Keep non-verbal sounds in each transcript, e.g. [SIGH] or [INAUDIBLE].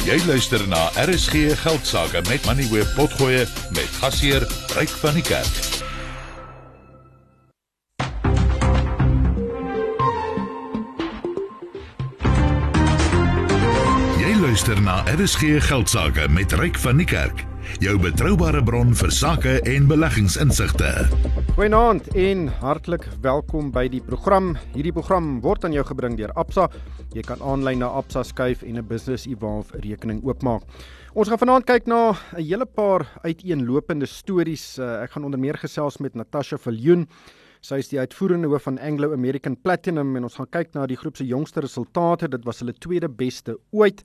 Jy luister na RSG Geldsaake met Money Web Potgoe met gasheer Ryk van die Kerk. Jy luister na RSG Geldsaake met Ryk van die Kerk, jou betroubare bron vir sake en beleggingsinsigte. Goeienaand en hartlik welkom by die program. Hierdie program word aan jou gebring deur Absa. Jy kan aanlyn na Absa skuif en 'n Business Evolve rekening oopmaak. Ons gaan vanaand kyk na 'n hele paar uiteenlopende stories. Uh, ek gaan onder meer gesels met Natasha Viljoen. Sy is die uitvoerende hoof van Anglo American Platinum en ons gaan kyk na die groep se jongste resultate. Dit was hulle tweede beste ooit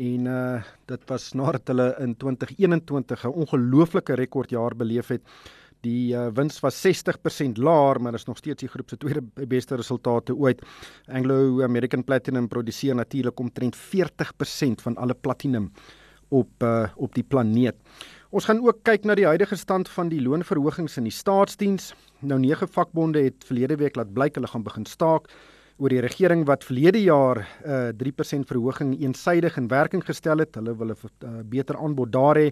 en uh dit was nadat hulle in 2021 'n ongelooflike rekordjaar beleef het. Die uh, wins was 60% laer, maar is nog steeds die groep se tweede beste resultate ooit. Anglo American Platinum produseer natuurlik omtrent 40% van alle platinum op uh, op die planeet. Ons gaan ook kyk na die huidige stand van die loonverhogings in die staatsdiens. Nou nege vakbonde het verlede week laat blyk hulle gaan begin staak oor die regering wat verlede jaar 'n uh, 3% verhoging eensydig in werking gestel het. Hulle wil 'n uh, beter aanbod daar hê.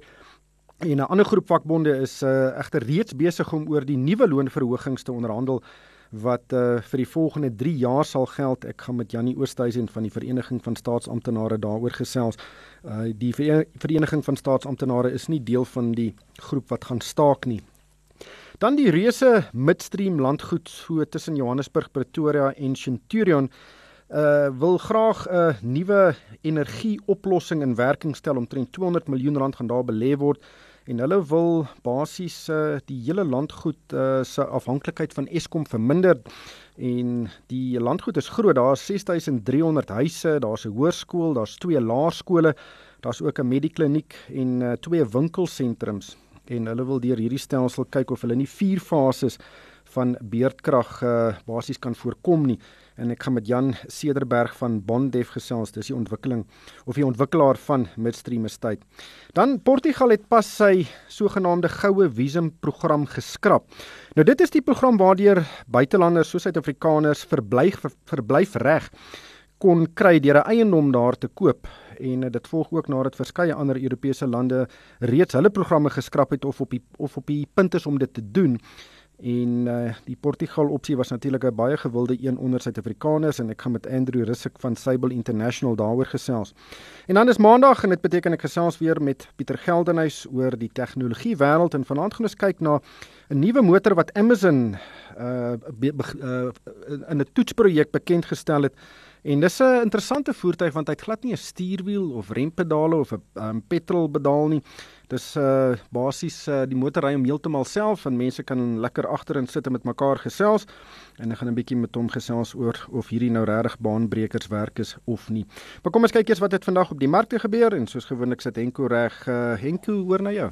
En 'n ander groep vakbonde is uh, egter reeds besig om oor die nuwe loonverhogings te onderhandel wat uh, vir die volgende 3 jaar sal geld. Ek gaan met Jannie Oosthuizen van die Vereniging van Staatsamptenare daaroor gesels. Uh, die Vereniging van Staatsamptenare is nie deel van die groep wat gaan staak nie. Dan die reuse midstream landgoed so tussen Johannesburg, Pretoria en Centurion uh wil graag 'n uh, nuwe energieoplossing in werking stel omtrent 200 miljoen rand gaan daar belê word en hulle wil basies uh, die hele landgoed uh, se afhanklikheid van Eskom verminder en die landgoed is groot daar's 6300 huise daar's 'n hoërskool daar's twee laerskole daar's ook 'n medikliniek en uh, twee winkelsentrums en hulle wil deur hierdie stelsel kyk of hulle nie vier fases van beurtkrag uh, basies kan voorkom nie en ek gaan met Jan Cederberg van Bondef gesels dis die ontwikkeling of die ontwikkelaar van Midstream Estate. Dan Portugal het pas sy sogenaamde goue visum program geskraap. Nou dit is die program waardeur buitelanders soos Suid-Afrikaners verblyf verblyf reg kon kry deur 'n eiendom daar te koop en dit volg ook nadat verskeie ander Europese lande reeds hulle programme geskraap het of op die of op die punt is om dit te doen en uh, die Portugal opsie was natuurlik 'n baie gewilde een onder Suid-Afrikaners en ek gaan met Andrew Rusik van Sable International daaroor gesels. En dan is Maandag en dit beteken ek gesels weer met Pieter Geldenhuys oor die tegnologie wêreld en vanaand gaan ons kyk na 'n nuwe motor wat Amazon uh, uh in 'n toetsprojek bekend gestel het. En dis 'n interessante voertuig want hy het glad nie 'n stuurwiel of rempedale of 'n um, petrolpedaal nie. Dis uh basies uh die motor ry hom heeltemal self en mense kan lekker agterin sit en met mekaar gesels en ek gaan 'n bietjie met hom gesels oor of hierdie nou regtig baanbrekers werk is of nie. Maar kom ons kyk eers wat het vandag op die markte gebeur en soos gewoonlik sit Henko reg. Uh Henko, hoor na jou.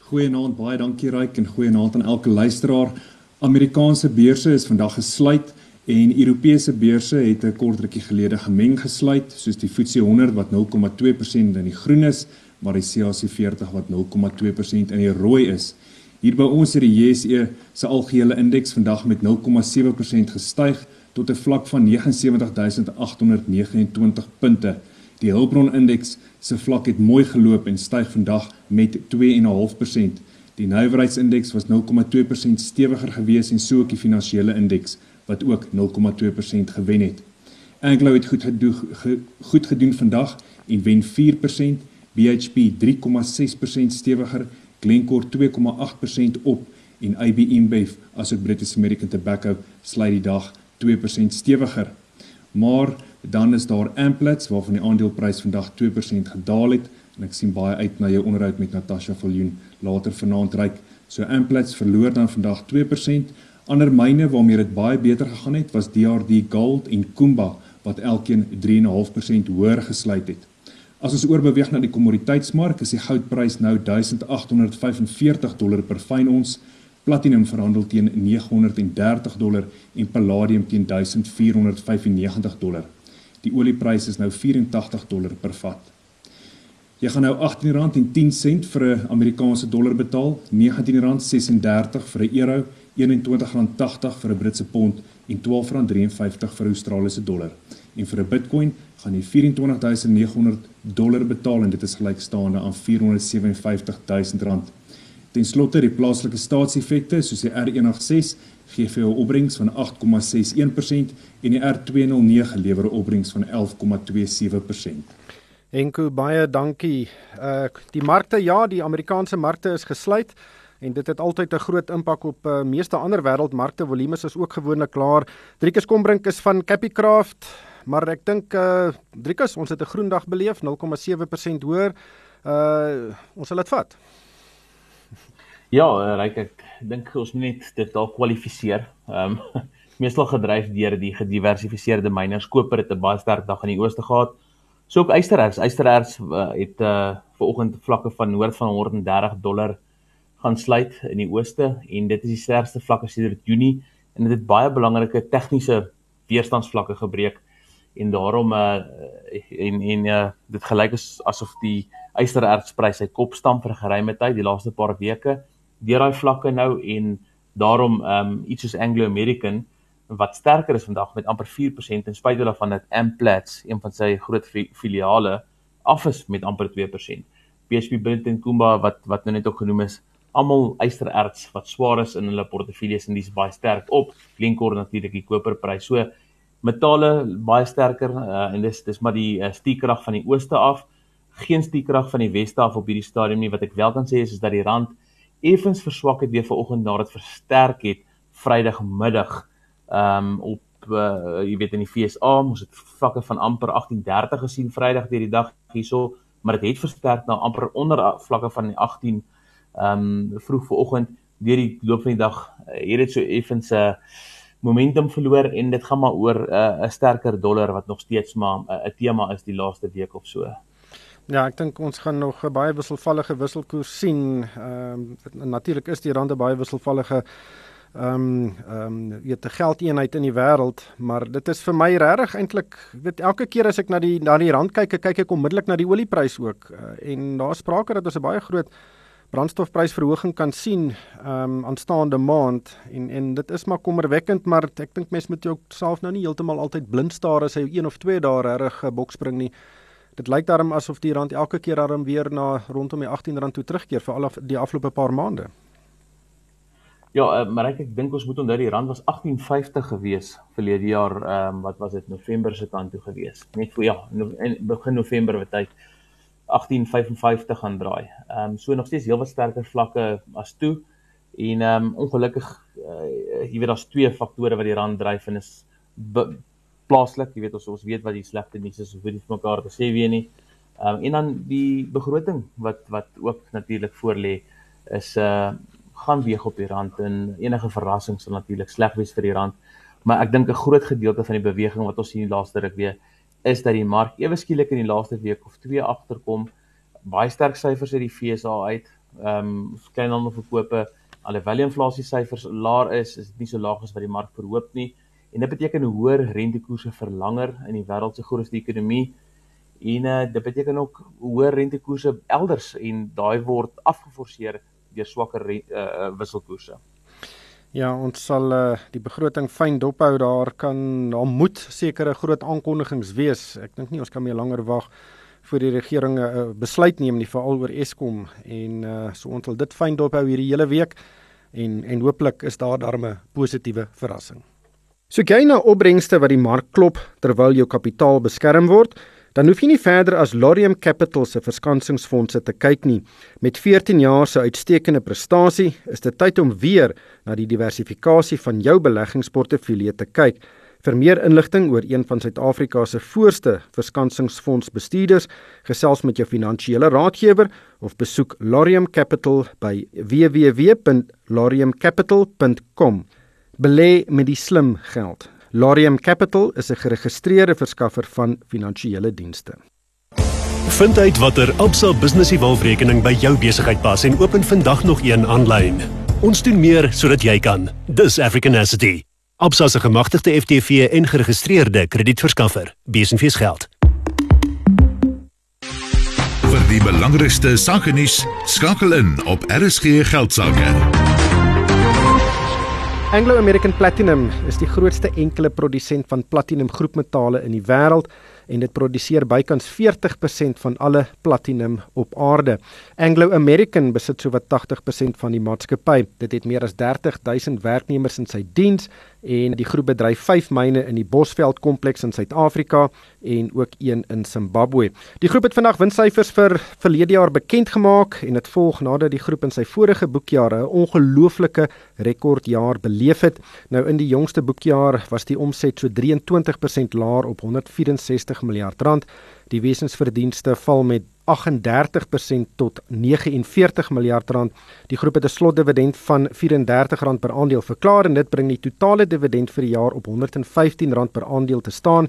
Goeienaand, baie dankie Ryk en goeienaand aan elke luisteraar. Amerikaanse beurse is vandag gesluit en Europese beurse het 'n kort rukkie gelede gemeng gesluit, soos die FTSE 100 wat 0,2% in die groen is maar die CAC 40 wat 0,2% in die rooi is. Hier by ons het die JSE se algehele indeks vandag met 0,7% gestyg tot 'n vlak van 79829 punte. Die Hulbron indeks se vlak het mooi geloop en styg vandag met 2,5%. Die nywerheidsindeks was 0,2% stewiger gewees en so ook die finansiële indeks wat ook 0,2% gewen het. Anglo het goed gedoen goed gedoen vandag en wen 4% BHP 3,6% stewiger, Glencore 2,8% op en AB InBev asook British American Tobacco sluit die dag 2% stewiger. Maar dan is daar Amplats waarvan die aandeleprys vandag 2% gedaal het en ek sien baie uit na jou onderhoud met Natasha Viljoen later vanaand ryk. So Amplats verloor dan vandag 2%. Ander myne waarmee dit baie beter gegaan het was DRD Gold en Kumba wat elkeen 3.5% hoër gesluit het. As ons oorbeweeg na die kommoditeitsmark, is die goudprys nou 1845 dollar per fyn ons, platinum verhandel teen 930 dollar en palladium teen 1495 dollar. Die olieprys is nou 84 dollar per vat. Jy gaan nou R18.10 vir 'n Amerikaanse dollar betaal, R19.36 vir 'n euro, R21.80 vir 'n Britse pond en R12.53 vir 'n Australiese dollar. En vir 'n Bitcoin gaan jy 24900 dollar betaal en dit is gelykstaande aan 457000 rand. Ten slotte die plaaslike staatseffekte soos die R186 gee vir jou opbrengs van 8,61% en die R209 lewer 'n opbrengs van 11,27%. Enko baie dankie. Uh die markte ja, die Amerikaanse markte is gesluit en dit het altyd 'n groot impak op uh, meeste ander wêreldmarkte. Volumes is ook gewoonlik klaar. Driekus Kombrink is van Capicraft, maar ek dink uh Driekus, ons het 'n groen dag beleef, 0,7% hoër. Uh ons sal dit vat. Ja, Ryk ek dink ons moet net dit dalk kwalifiseer. Ehm um, [LAUGHS] meestal gedryf deur die gediversifiseerde miners. Koper het 'n baie sterk dag in die ooste gehad. So ook Eystererts. Eystererts uh, het uh ver oggend vlakke van noord van 130 dollar gaan sluit in die ooste en dit is die sterkste vlakke sedert Junie en dit het baie belangrike tegniese weerstandsvlakke gebreek en daarom uh en en uh dit gelyk is asof die ysterertsprys sy kop stamp vir geruime tyd die laaste paar weke deur daai vlakke nou en daarom um iets soos Anglo American wat sterker is vandag met amper 4% ten spyte daarvan dat Amplats een van sy groot filiale af is met amper 2%. BHP Billiton Kumba wat wat nou net ook genoem is almal ystererts wat swaar is in hulle portefeuilles en dis baie sterk op. Glencore natuurlik die koperprys. So metale baie sterker uh, en dis dis maar die uh, stiekrag van die ooste af. Geen stiekrag van die weste af op hierdie stadium nie. Wat ek wel kan sê is is dat die rand effens verswak het weer vanoggend nadat dit versterk het Vrydagmiddag. Ehm um, op uh, jy weet in die FSA, ons het vlakke van amper 1830 gesien Vrydag deur die dag hierso, maar dit het versterk na amper onder vlakke van die 18 ehm um, vroeg vanoggend deur die loop van die dag uh, het dit so effens 'n uh, momentum verloor en dit gaan maar oor eh, 'n uh, sterker dollar wat nog steeds maar 'n uh, tema is die laaste week of so. Ja, ek dink ons gaan nog 'n baie wisselvallige wisselkoers sien. Ehm um, natuurlik is die rand 'n baie wisselvallige ehm um, ehm um, weet 'n geldeenheid in die wêreld, maar dit is vir my regtig eintlik weet elke keer as ek na die na die rand kyk, kyk ek onmiddellik na die oliepryse ook uh, en daar sprake dat ons 'n baie groot brandstofprysverhoging kan sien ehm um, aanstaande maand en en dit is maar kommerwekkend maar ek dink mense moet jou self nou nie heeltemal altyd blind staar as hy een of twee dae reg bokspring nie. Dit lyk daarom asof die rand elke keer daarom weer na rondom die 18 rand toe terugkeer vir al die afgelope paar maande. Ja, uh, maar ek, ek dink ons moet onthou die rand was 1850 gewees verlede jaar ehm um, wat was dit November se kant toe gewees. Net vir ja, no, begin November wat tyd 1855 gaan draai. Ehm um, so nog steeds heelwat sterker vlakke as toe. En ehm um, ongelukkig uh, jy weet daar's twee faktore wat die rand dryf en is plaaslik, jy weet ons ons weet wat die slegte nuus is, hoef nie vir mekaar te sê weer nie. Ehm um, en dan die begroting wat wat ook natuurlik voor lê is uh gaan weeg op die rand en enige verrassing sal natuurlik sleg wees vir die rand. Maar ek dink 'n groot gedeelte van die beweging wat ons sien laaste ruk weer is dat die mark ewe skielik in die laaste week of twee agterkom. Baie sterk syfers uit die FSA uit. Ehm um, kleinhandelverkope, alhoewel die inflasie syfers laer is, is dit nie so laag as wat die mark verhoop nie. En dit beteken hoër rentekoerse vir langer in die wêreld se grootste ekonomie. En uh, dit beteken ook hoër rentekoerse elders en daai word afgeforseer deur swakker uh, wisselkoerse. Ja, ons sal uh, die begroting fyn dophou. Daar kan daar moet sekere groot aankondigings wees. Ek dink nie ons kan meer langer wag voor die regering 'n uh, eh, besluit neem nie veral oor Eskom en uh, so ons wil dit fyn dophou hierdie hele week en en hooplik is daar daarmee 'n positiewe verrassing. So kyk na opbrengste wat die mark klop terwyl jou kapitaal beskerm word dan hoef jy nie verder as Lorium Capital se verskansingsfondse te kyk nie. Met 14 jaar se uitstekende prestasie, is dit tyd om weer na die diversifikasie van jou beleggingsportefeulje te kyk. Vir meer inligting oor een van Suid-Afrika se voorste verskansingsfondsbestuurders, gesels met jou finansiële raadgewer of besoek Lorium Capital by www.loriumcapital.com. Belê met die slim geld. Larium Capital is 'n geregistreerde verskaffer van finansiële dienste. Vind uit watter Absa Business Evolve rekening by jou besigheid pas en open vandag nog een aanlyn. Ons doen meer sodat jy kan. Dis Africanacity. Absa se gemagtigde FTV en geregistreerde kredietverskaffer. Besenfees geld. Vir die belangrikste sake nuus, skakel in op RSG Geldsaake. Anglo American Platinum is die grootste enkele produsent van platinum groepmetale in die wêreld en dit produseer bykans 40% van alle platinum op aarde. Anglo American besit sowat 80% van die maatskappy. Dit het meer as 30 000 werknemers in sy diens en die groep bedryf 5 myne in die Bosveld kompleks in Suid-Afrika en ook een in Zimbabwe. Die groep het vandag winssyfers vir verlede jaar bekend gemaak en dit volg nadat die groep in sy vorige boekjaar 'n ongelooflike rekordjaar beleef het. Nou in die jongste boekjaar was die omset so 23% laer op 164 miljard rand. Die wesensverdienste val met 38% tot 49 miljard rand. Die groep het 'n slotdividend van R34 per aandeel verklaar en dit bring die totale dividend vir die jaar op R115 per aandeel te staan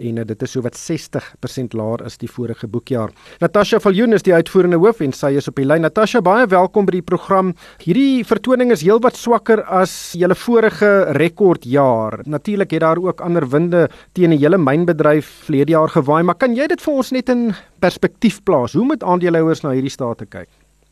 en uh, dit is sowat 60% laer as die vorige boekjaar. Natasha Viljoen is die uitvoerende hoof en sy is op die lyn. Natasha, baie welkom by die program. Hierdie vertoning is heelwat swakker as julle vorige rekordjaar. Natuurlik het daar ook ander winde teen die hele mynbedryf vlede jaar gewaai, maar kan jy dit vir ons net in perspektief plaas? Hoe moet aandeelhouers na hierdie state kyk?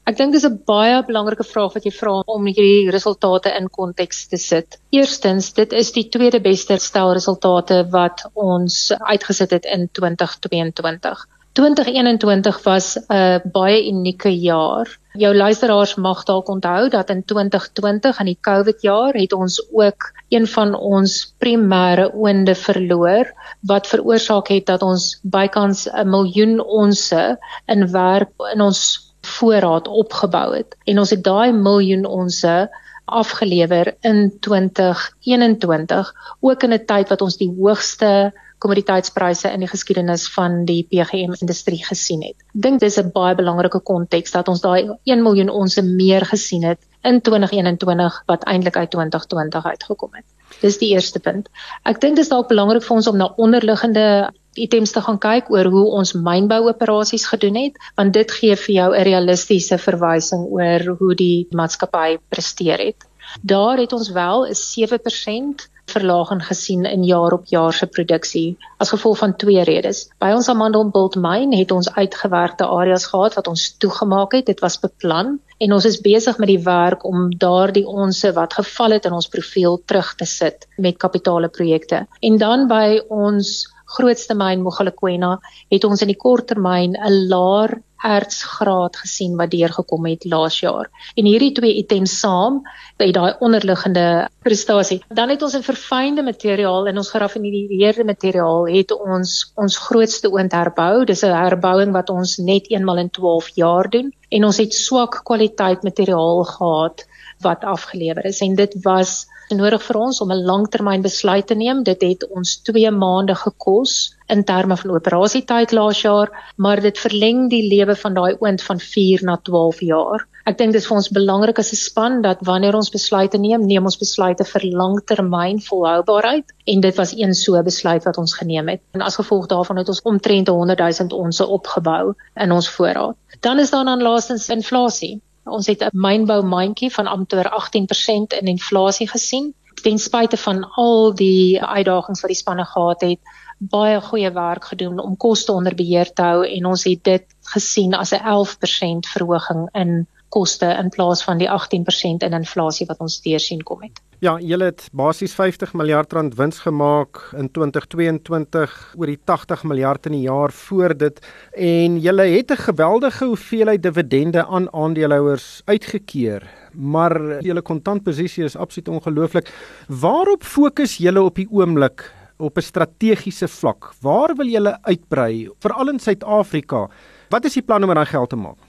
Ek dink dis 'n baie belangrike vraag wat jy vra om hierdie resultate in konteks te sit. Eerstens, dit is die tweede beste stel resultate wat ons uitgesit het in 2022. 2021 was 'n baie unieke jaar. Jou luisteraars mag dalk onthou dat in 2020 in die COVID jaar het ons ook een van ons primêre oonde verloor wat veroorsaak het dat ons bykans 'n miljoen onsse in werk in ons voorraad opgebou het en ons het daai miljoen onsse afgelewer in 2021 ook in 'n tyd wat ons die hoogste kommoditeitspryse in die geskiedenis van die PGM industrie gesien het. Ek dink dis 'n baie belangrike konteks dat ons daai 1 miljoen onsse meer gesien het in 2021 wat eintlik uit 2020 uitgekom het. Dis die eerste punt. Ek dink dit is dalk belangrik vir ons om na onderliggende items te gaan kyk oor hoe ons mynbouoperasies gedoen het want dit gee vir jou 'n realistiese verwysing oor hoe die maatskappy presteer het. Daar het ons wel 'n 7% verlaging gesien in jaar op jaar se produksie as gevolg van twee redes. By ons Amandelbult myn het ons uitgewerkte areas gehad wat ons toegemaak het. Dit was beplan en ons is besig met die werk om daardie onsse wat geval het in ons profiel terug te sit met kapitale projekte. En dan by ons grootste myn Mogalakwena het ons in die korttermyn 'n laer ertsgraad gesien wat deurgekom het laas jaar. En hierdie twee items saam het daai onderliggende prestasie. Dan het ons 'n verfynde materiaal en ons geraffineerde materiaal het ons ons grootste oond herbou. Dis 'n herbouing wat ons net eenmal in 12 jaar doen en ons het swak kwaliteit materiaal gehad wat afgelewer is en dit was nodig vir ons om 'n langtermynbesluit te neem. Dit het ons 2 maande gekos in terme van operasietyd laas jaar, maar dit verleng die lewe van daai oond van 4 na 12 jaar. Ek dink dit is vir ons belangrik as 'n span dat wanneer ons besluite neem, neem ons besluite vir langtermyn volhoubaarheid en dit was een so besluit wat ons geneem het. En as gevolg daarvan het ons omtrent 100 000 onsse opgebou in ons voorraad. Dan is daar dan laastens inflasie. Ons het 'n mynbou mandjie van amper 18% in inflasie gesien. Ten spyte van al die uitdagings wat die spanne gehad het, baie goeie werk gedoen om koste onder beheer te hou en ons het dit gesien as 'n 11% verhoging in koste in plaas van die 18% in inflasie wat ons teer sien kom het. Ja, julle het basies 50 miljard rand wins gemaak in 2022 oor die 80 miljard in die jaar voor dit en julle het 'n geweldige hoeveelheid dividende aan aandeelhouers uitgekeer. Maar julle kontantposisie is absoluut ongelooflik. Waarop fokus julle op die oomblik op 'n strategiese vlak? Waar wil julle uitbrei, veral in Suid-Afrika? Wat is die plan om daai geld te maak?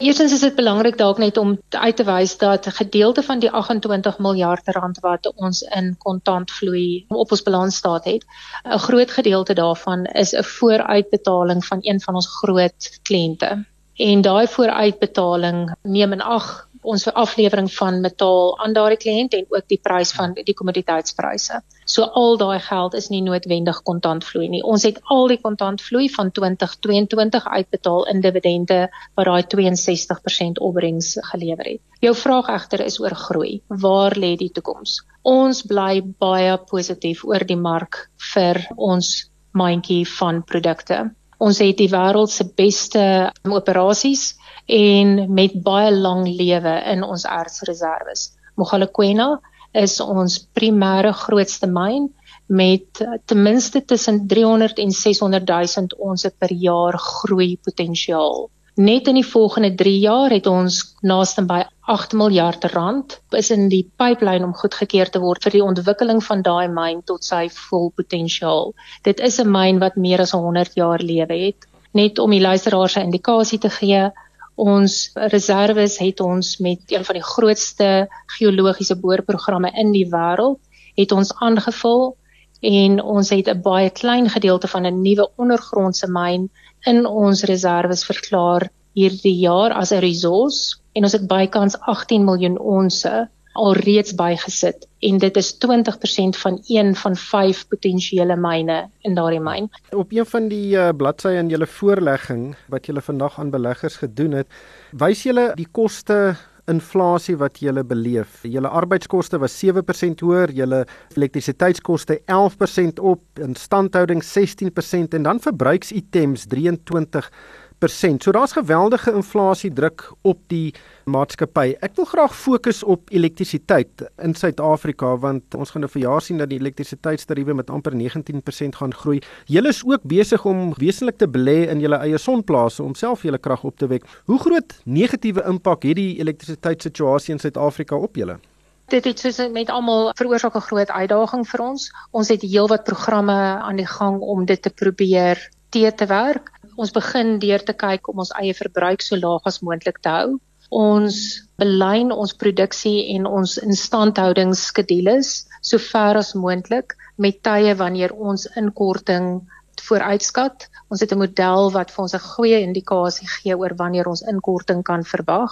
Eerstens is dit belangrik dalk net om uit te wys dat 'n gedeelte van die 28 miljard rand wat ons in kontantvloei op ons balansstaat het, 'n groot gedeelte daarvan is 'n vooruitbetaling van een van ons groot kliënte. En daai vooruitbetaling neem in ag ons aflewering van metaal aan daardie kliënt en ook die prys van die kommoditeitspryse. So al daai geld is nie noodwendig kontantvloei nie. Ons het al die kontantvloei van 2022 uitbetaal in dividende wat daai 62% opbrengs gelewer het. Jou vraag egter is oor groei. Waar lê die toekoms? Ons bly baie positief oor die mark vir ons mandjie van produkte. Ons het die wêreld se beste operasies en met baie lang lewe in ons ertsreserwes. Mogalakwena is ons primêre grootste myn met ten minste tussen 300 en 600 000 ons per jaar groei potensiaal. Net in die volgende 3 jaar het ons naaste by 8 miljard rand is in die pipeline om goedgekeur te word vir die ontwikkeling van daai myn tot sy vol potensiaal. Dit is 'n myn wat meer as 100 jaar lewe het. Net om die luisteraars 'n indikasie te gee, ons reserves het ons met een van die grootste geologiese boorprogramme in die wêreld het ons aangevul en ons het 'n baie klein gedeelte van 'n nuwe ondergrondse myn in ons reserves verklaar hierdie jaar as 'n resource. En ons het bykans 18 miljoen onsse alreeds bygesit en dit is 20% van een van 5 potensiële myne in daardie myn. Op een van die uh, bladsye in julle voorlegging wat julle vandag aan beleggers gedoen het, wys julle die koste inflasie wat jy beleef. Julle arbeidskoste was 7% hoër, julle elektrisiteitskoste 11% op, instandhouding 16% en dan verbruiksitems 23 So daar's geweldige inflasie druk op die maatskappy. Ek wil graag fokus op elektrisiteit in Suid-Afrika want ons gaan nou verjaar sien dat die elektrisiteitstariewe met amper 19% gaan groei. Julle is ook besig om wesentlik te belê in julle eie sonplase om self julle krag op te wek. Hoe groot negatiewe impak het die elektrisiteitssituasie in Suid-Afrika op julle? Dit het soos met almal veroorsaak 'n groot uitdaging vir ons. Ons het heelwat programme aan die gang om dit te probeer te te werk ons begin deur te kyk om ons eie verbruik so laag as moontlik te hou. Ons belyn ons produksie en ons instandhoudingsskedules so ver as moontlik met tye wanneer ons inkorting vooruitskat. Ons het 'n model wat vir ons 'n goeie indikasie gee oor wanneer ons inkorting kan verwag.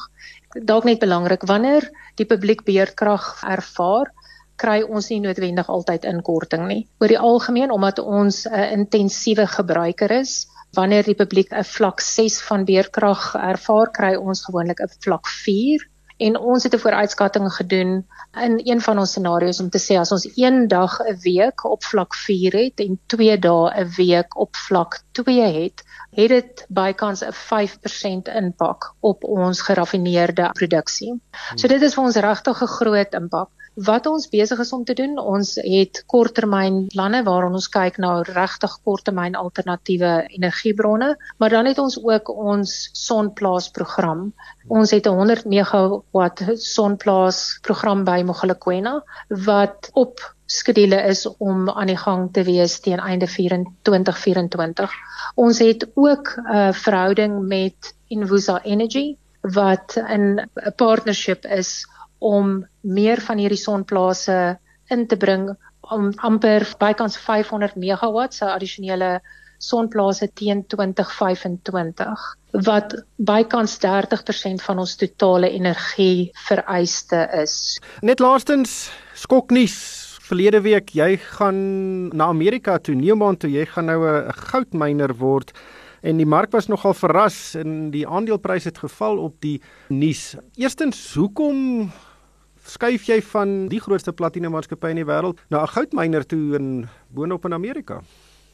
Dalk net belangrik wanneer die publiek beurtkrag ervaar kry ons nie noodwendig altyd inkorting nie. Oor die algemeen omdat ons 'n intensiewe gebruiker is, Wanneer die publiek 'n vlak 6 van beerkrag ervaar, kry ons gewoonlik 'n vlak 4 en ons het 'n vooruitskatting gedoen in een van ons scenario's om te sê as ons een dag 'n week op vlak 4 het en twee dae 'n week op vlak 2 het, het dit bykans 'n 5% impak op ons geraffineerde produksie. So dit is vir ons regtig 'n groot impak. Wat ons besig is om te doen, ons het korttermynplanne waarin ons kyk na regtig korttermyn alternatiewe energiebronne, maar dan het ons ook ons sonplaasprogram. Ons het 'n 100 megawatt sonplaasprogram by Mogalakwena wat op skedule is om aan die gang te wees teen einde 2024. Ons het ook 'n uh, verhouding met Invusa Energy wat 'n partnership is om meer van hierdie sonplase in te bring om amper bykans 500 megawatt se addisionele sonplase teen 2025 wat bykans 30% van ons totale energie vereiste is. Net laastens skoknuus verlede week jy gaan na Amerika toe, Newmont toe, jy gaan nou 'n goudmyner word en die mark was nogal verras en die aandelepryse het geval op die nuus. Eerstens, hoekom skuif jy van die grootste platina maatskappy in die wêreld na 'n goudmyner toe in boonop in Amerika?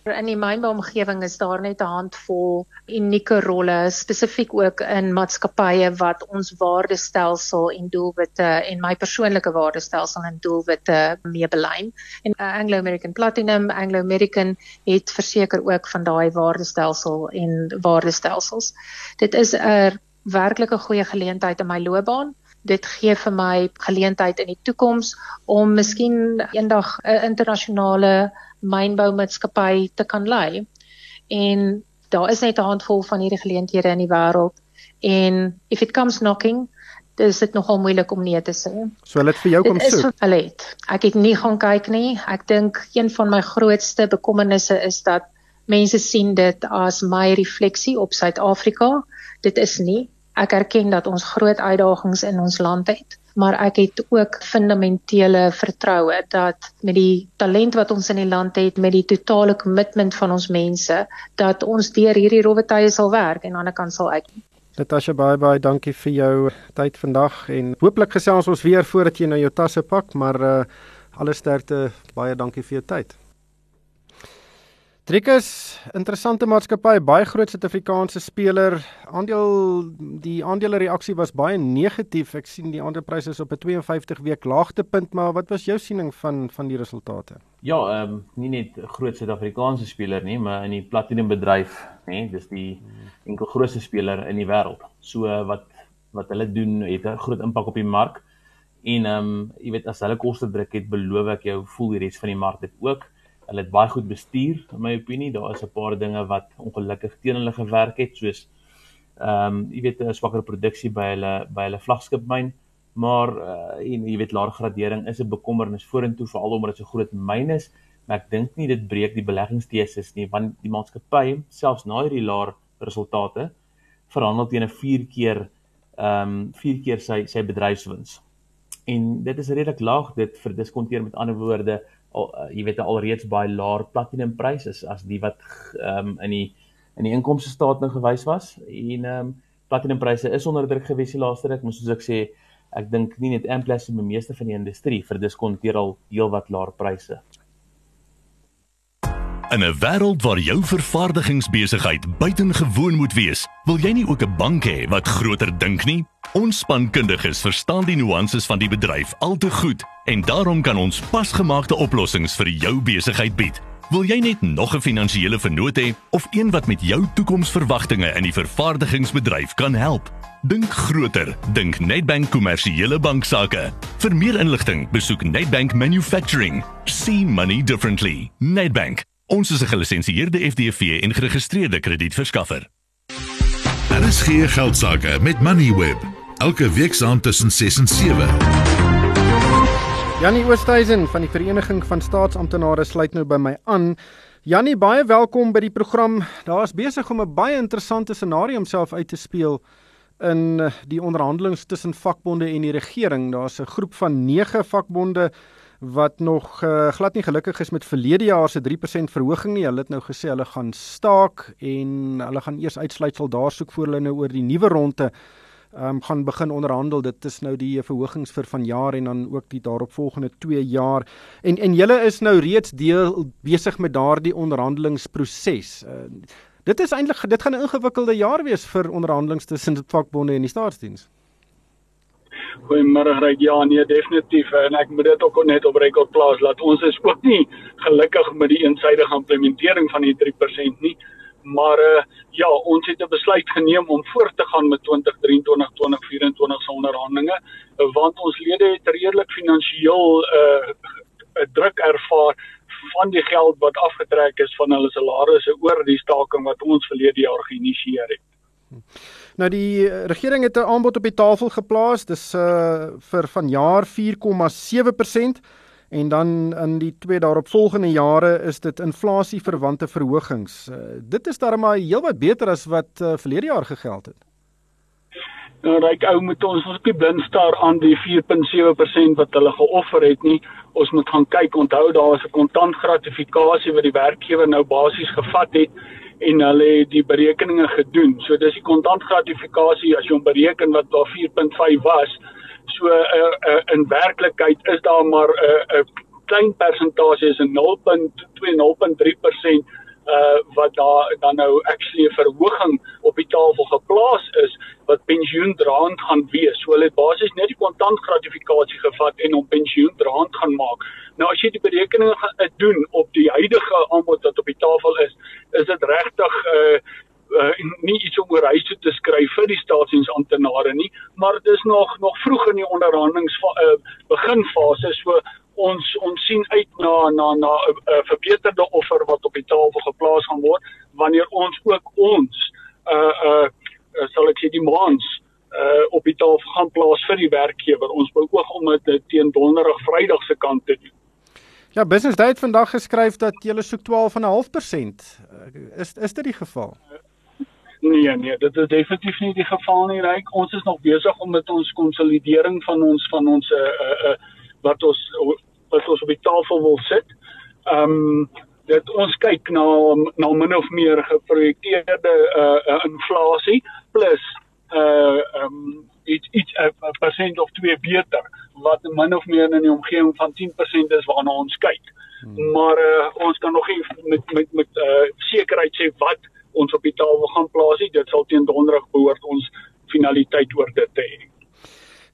In die mynbouomgewing is daar net 'n handvol unieke rolle, spesifiek ook in maatskappye wat ons waardestelsel en doelwitte en my persoonlike waardestelsel en doelwitte mee belyn. En uh, Anglo American Platinum, Anglo American het verseker ook van daai waardestelsel en waardestelsels. Dit is 'n werklike goeie geleentheid in my loopbaan dit gee vir my geleentheid in die toekoms om miskien eendag 'n internasionale mynboumaatskappy te kan lei. En daar is net 'n handvol van hierdie geleenthede in die wêreld en if it comes knocking dis dit nogal moeilik om nee te sê. So hulle het vir jou kom soek. Hulle het. Ek het nie gaan kyk nie. Ek dink een van my grootste bekommernisse is dat mense sien dit as my refleksie op Suid-Afrika. Dit is nie. Ek erken dat ons groot uitdagings in ons land het, maar ek het ook fundamentele vertroue dat met die talent wat ons in die land het, met die totale kommitment van ons mense, dat ons deur hierdie rowwe tye sal werk en aan die ander kant sal uit. Natasha baie baie dankie vir jou tyd vandag en hooplik gesels ons weer voordat jy nou jou tasse pak, maar uh alle sterkte, baie dankie vir jou tyd. Trikus, interessante maatskappy, baie groot Suid-Afrikaanse speler. Aandeel die aandele reaksie was baie negatief. Ek sien die aandelepryse is op 'n 52 week laagtepunt, maar wat was jou siening van van die resultate? Ja, ehm um, nie net groot Suid-Afrikaanse speler nie, maar in die platinum bedryf, nê, dis die enkel grootste speler in die wêreld. So wat wat hulle doen het 'n groot impak op die mark. En ehm um, jy weet as hulle koste druk het, beloof ek jou, voel die res van die mark dit ook hulle het baie goed bestuur in my opinie. Daar is 'n paar dinge wat ongelukkig teen hulle gewerk het, soos ehm um, jy weet 'n swakker produksie by hulle by hulle vlagskipmyn, maar uh, en jy weet laer gradering is 'n bekommernis vorentoe veral omdat dit so groot myn is. Maar ek dink nie dit breek die beleggingsteses nie, want die maatskappy selfs na hierdie laer resultate verhandel teen 'n 4 keer ehm um, 4 keer sy sy bedryfswins. En dit is redelik laag dit vir diskonteer met ander woorde al, uh, jy weet alreeds baie laer platinum pryse is as die wat ehm um, in die in die inkomste staat nou gewys was. En ehm um, platinum pryse is onder druk gewees die laaste ruk maar soos ek sê ek dink nie net Amplas nie maar meeste van die industrie vir diskonteer al heelwat laer pryse. In 'n wêreld waar jou vervaardigingsbesigheid buitengewoon moet wees, wil jy nie ook 'n bank hê wat groter dink nie? Ons spankundiges verstaan die nuances van die bedryf al te goed en daarom kan ons pasgemaakte oplossings vir jou besigheid bied. Wil jy net nog 'n finansiële vennoot hê of een wat met jou toekomsverwagtinge in die vervaardigingsbedryf kan help? Dink groter, dink Nedbank kommersiële banksaake. Vir meer inligting, besoek Nedbank Manufacturing. See money differently. Nedbank Ons is 'n gelisensieerde FDV en geregistreerde kredietverskaffer. Daar is geen geldsaake met Moneyweb. Elke week saam tussen 6 en 7. Janie Oosthuizen van die Vereniging van Staatsamptenare sluit nou by my aan. Janie, baie welkom by die program. Daar is besig om 'n baie interessante scenario homself uit te speel in die onderhandelinge tussen vakbonde en die regering. Daar's 'n groep van 9 vakbonde wat nog uh, glad nie gelukkig is met verlede jaar se 3% verhoging nie. Hulle het nou gesê hulle gaan staak en hulle gaan eers uitsluitsel daar soek voor hulle nou oor die nuwe ronde um, gaan begin onderhandel. Dit is nou die verhogings vir vanjaar en dan ook die daaropvolgende 2 jaar. En en julle is nou reeds deel besig met daardie onderhandelingsproses. Uh, dit is eintlik dit gaan 'n ingewikkelde jaar wees vir onderhandelinge tussen die vakbonde en die staatsdiens. Goeiemôre Ryk. Ja, nee, definitief en ek moet dit ook net op rekord plaas dat ons is ook nie gelukkig met die eensydige implementering van die 3% nie. Maar uh, ja, ons het 'n besluit geneem om voort te gaan met 2023-2024 se onderhandelinge want ons lede het redelik finansiëel 'n uh, druk ervaar van die geld wat afgetrek is van hulle salarisse oor die staking wat ons verlede jaar geïnisieer het. Nou die eh, regering het 'n aanbod op die tafel geplaas. Dis uh vir vanjaar 4,7% en dan in die twee daaropvolgende jare is dit inflasie verwante verhogings. Uh, dit is darem maar heelwat beter as wat uh, verlede jaar gegeld het. Nou ryk ou moet ons ons nie blind staar aan die 4.7% wat hulle geoffer het nie. Ons moet gaan kyk. Onthou daar is 'n kontant gratifikasie wat die werkgewer nou basies gevat het en hulle het die berekeninge gedoen. So dis die kontant gratifikasie as jy hom bereken wat daar 4.5 was. So uh, uh, in werklikheid is daar maar 'n uh, uh, klein persentasie is 'n 0.2 0.3% uh wat daar dan nou actually 'n verhoging op die tafel geplaas is wat pensioendraand gaan wees. So hulle het basies net die kontant gratifikasie gevat en hom pensioendraand gaan maak. Nou as jy die berekeninge doen op die huidige aanbod wat op die tafel is, is dit regtig uh uh nie iets om oor huis toe te skryf vir die staatsdiensamptenare nie, maar dit is nog nog vroeg in die onderhandelings uh beginfase so ons ons sien uit na na na 'n uh, verbeterde offer wat op die tafel geplaas gaan word wanneer ons ook ons uh uh sal ek sê die maans uh op die tafel gaan plaas vir die werkgewer. Ons beoog om dit teen donderdag Vrydag se kant te doen. Ja, Business Day het vandag geskryf dat jy soek 12.5%. Is is dit die geval? Nee, nee, dit is definitief nie die geval nie, Ryk. Ons is nog besig om met ons konsolidering van ons van ons uh uh wat ons wat ons op die tafel wil sit. Ehm um, dit ons kyk na na min of meer geprojekteerde uh, uh inflasie plus uh ehm um, iets iets 'n persent of 2 beter wat min of meer in die omgewing van 10% is waarna ons kyk. Hmm. Maar uh, ons kan nog nie met met met uh, sekerheid sê wat ons op die tafel gaan plaas nie. Dit sal teen donderdag behoort ons finaliteit oor dit te hê.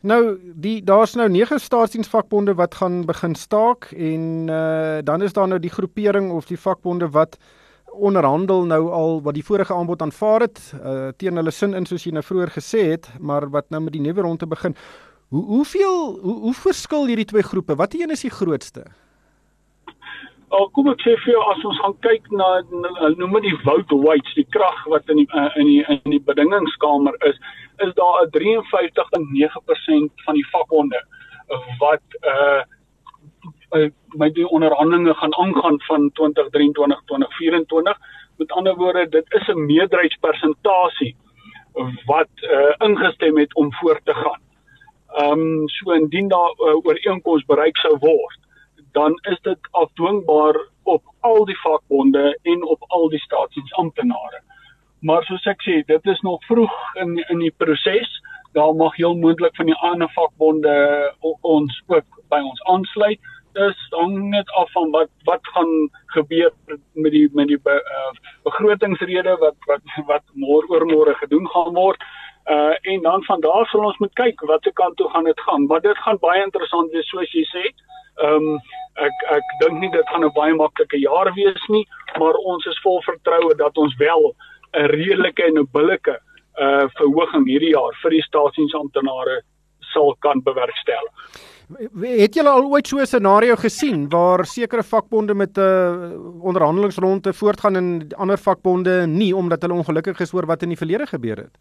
Nou die daar's nou 9 staatsdiensvakbonde wat gaan begin staak en uh, dan is daar nou die groepering of die vakbonde wat onderhandel nou al wat die vorige aanbod aanvaar het uh, teen hulle sin in soos jy nou vroeër gesê het maar wat nou met die nuwe ronde begin hoe hoeveel hoe, hoe verskil hierdie twee groepe wat een is die grootste Al kom ek sê vir jou as ons gaan kyk na noem dit die vote weights die krag wat in die in die in die bedingingskamer is is daar 'n 53.9% van die vakbonde wat uh met die onderhandelinge gaan aangaan van 2023 2024 met ander woorde dit is 'n meerderheidspersentasie wat uh, ingestem het om voort te gaan. Ehm um, so indien daar uh, ooreenkoms bereik sou word, dan is dit afdwingbaar op al die vakbonde en op al die staatsdiensamptenare. Maar soos ek sê, dit is nog vroeg in in die proses. Daar mag heel moontlik van die ander vakbonde ons ook by ons aansluit is hang net af van wat wat gaan gebeur met die met die be, uh, begrotingsrede wat wat wat môre oormôre gedoen gaan word. Uh en dan van daar sal ons moet kyk watter kant toe gaan dit gaan. Maar dit gaan baie interessant wees soos jy sê. Ehm um, ek ek dink nie dit gaan 'n baie maklike jaar wees nie, maar ons is vol vertroue dat ons wel 'n redelike en 'n billike uh verhoging hierdie jaar vir die staatsdiensamptenare sal kan bewerkstellig. Het julle al ooit so 'n scenario gesien waar sekere vakbonde met 'n uh, onderhandelingsronde voortgaan en ander vakbonde nie omdat hulle ongelukkig is oor wat in die verlede gebeur het?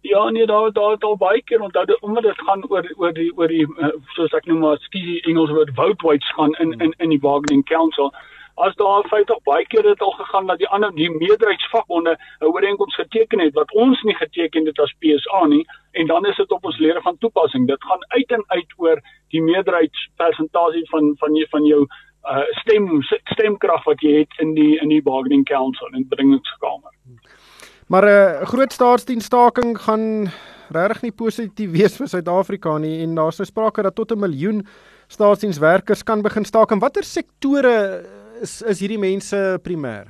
Ja, nee, daar daar het al baie keer onthou omdat dit gaan oor oor die oor die uh, soos ek noem maar skiesie Engels woord vote weights gaan in in in die bargaining council as daar feite baie keer dit al gegaan dat die ander die meerderheidsvakbonde 'n ooreenkoms geteken het wat ons nie geteken het as PSA nie en dan is dit op ons lede van toepassing. Dit gaan uit en uit oor die meerderheidspersentasie van van jy van jou uh stem stemkrag wat jy het in die in die bargaining council en bedingingskamer. Maar 'n uh, groot staatsdienstaking gaan regtig nie positief wees vir Suid-Afrika nie en daar's nou sprake dat tot 'n miljoen staatsdienswerkers kan begin staak. En watter sektore is is hierdie mense primêr?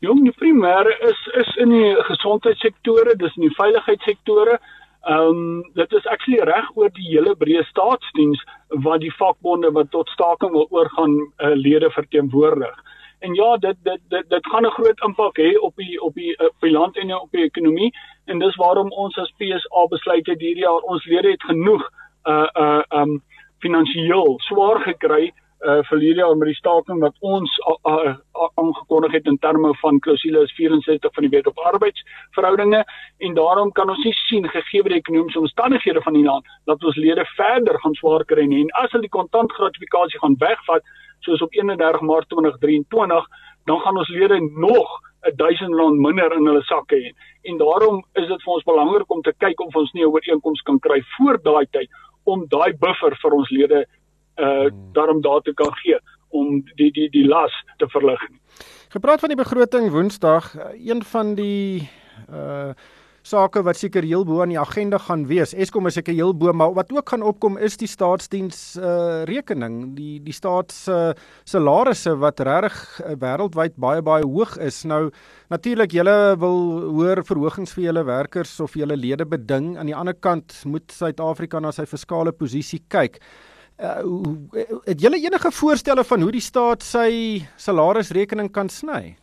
Jong, die primêre is is in die gesondheidssektore, dis in die veiligheidssektore. Ehm um, dit is actually reg oor die hele breë staatsdiens wat die vakbonde wat tot staking wil oorgaan uh, lede verteenwoordig. En ja, dit dit dit dit gaan 'n groot impak hê op die op die op die land en op die ekonomie. En dis waarom ons as PSA besluit het hierdie jaar ons lede het genoeg uh uh um finansiëel swaar gekry vir hierdie jaar met die staking wat ons aangekondig het in terme van klousules 64 van die wet op arbeidsverhoudinge en daarom kan ons nie sien gegee die ekonomiese omstandighede van die land dat ons lede verder gaan swaar kry nie. En as hulle die kontant gratifikasie gaan wegvat soos op 31 Maart 2023 dan gaan ons lede nog 1000 rand minder in hulle sakke hê. En daarom is dit vir ons belangrik om te kyk of ons nie 'n ooreenkoms kan kry voor daai tyd om daai buffer vir ons lede uh daarom daar te kan gee om die die die las te verlig. Gepraat van die begroting Woensdag, een van die uh sake wat seker heel bo aan die agenda gaan wees. Eskom is seker heel bo, maar wat ook gaan opkom is die staatsdiens uh rekening, die die staats uh, salarisse wat reg uh, wêreldwyd baie baie hoog is. Nou natuurlik julle wil hoër verhogings vir julle werkers of julle lede beding. Aan die ander kant moet Suid-Afrika na sy fiskale posisie kyk. Uh, het julle enige voorstelle van hoe die staat sy salarisrekening kan sny?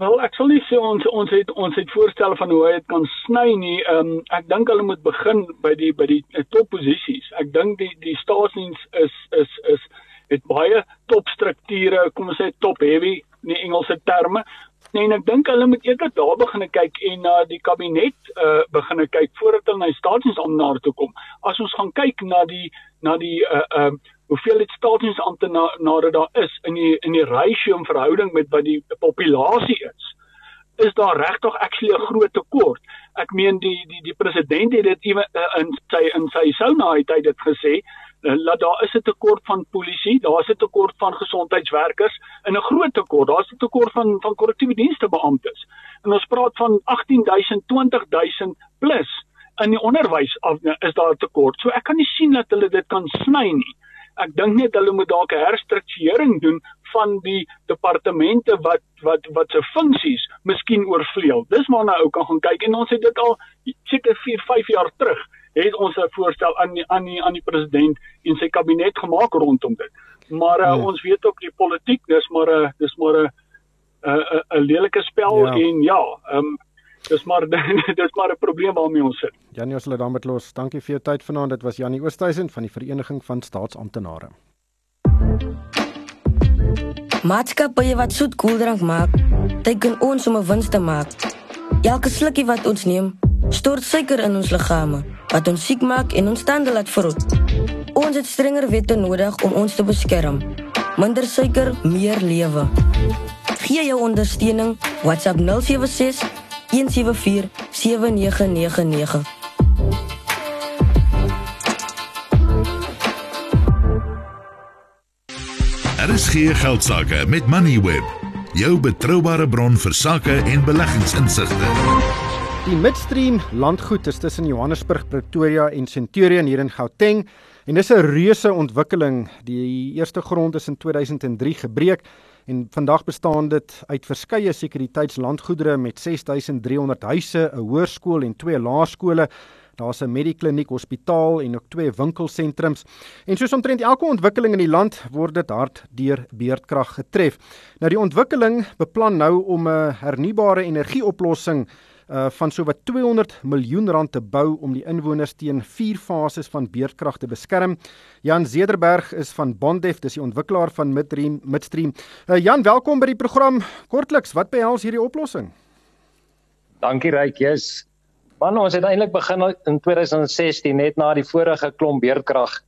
Wel, ek sal nie sê ons ons het ons het voorstelle van hoe hy dit kan sny nie. Ehm um, ek dink hulle moet begin by die by die uh, topposisies. Ek dink die die staatsdiens is is is het baie topstrukture, kom ons sê top heavy in Engelse terme. Nee, en ek dink hulle moet eerder daar begin kyk en na die kabinet uh begin kyk voordat hulle na die staatsdiensamptenare toe kom. As ons gaan kyk na die na die uh uh hoeveel dit staatsdiensamptenare daar is in die in die ratio in verhouding met wat die populasie is, is daar regtig actually 'n groot tekort. Ek meen die die die president het dit uh, in sy in sy sauna het hy dit gesê dat daar is 'n tekort van polisie, daar is 'n tekort van gesondheidswerkers en 'n groot tekort, daar is 'n tekort van van korrektiewe dienste beamptes. En ons praat van 18000, 20000 plus in die onderwys af is daar 'n tekort. So ek kan nie sien dat hulle dit kan sny nie. Ek dink net hulle moet dalk 'n herstrukturering doen van die departemente wat wat wat se funksies miskien oorvleuel. Dis maar nou ou kan gaan kyk en ons het dit al seker 4, 5 jaar terug het ons 'n voorstel aan die, aan die aan die president en sy kabinet gemaak rondom dit. Maar uh, hmm. ons weet ook die politiek, dis maar 'n dis maar 'n 'n 'n lelike spel ja. en ja, ehm um, dis maar [LAUGHS] dis maar 'n probleem waarmee ons sit. Janie, ons sal dit daarmee los. Dankie vir jou tyd vanaand. Dit was Janie Oosthuizen van die Vereniging van Staatsamptenare. Maatskappye wat soet koeldrank maak, teken ons om 'n wins te maak. Elke slukkie wat ons neem, stort suiker in ons liggame, wat ons siek maak en ons tande laat verrot. Ons het strenger wette nodig om ons te beskerm. Minder suiker, meer lewe. Gee jou ondersteuning WhatsApp 076 174 7999. Daar is geen geldsaake met Moneyweb, jou betroubare bron vir sakke en beleggingsinsigte. Die Midstream landgoed is tussen Johannesburg, Pretoria en Centurion hier in Gauteng en dis 'n reuse ontwikkeling. Die eerste grond is in 2003 gebreek en vandag bestaan dit uit verskeie sekuriteitslandgoedere met 6300 huise, 'n hoërskool en twee laerskole. Daar's 'n medikliniek, hospitaal en ook twee winkelsentrums. En soos omtrent elke ontwikkeling in die land word dit hard deur beerdkrag getref. Nou die ontwikkeling beplan nou om 'n hernubare energieoplossing uh van sowat 200 miljoen rand te bou om die inwoners teen vier fases van beerdkrag te beskerm. Jan Zederberg is van Bondef, dis die ontwikkelaar van Midstream Midstream. Uh Jan, welkom by die program. Kortliks, wat behels hierdie oplossing? Dankie Ryk, yes. Man, ons het eintlik begin in 2016 net na die vorige klomp beerdkrag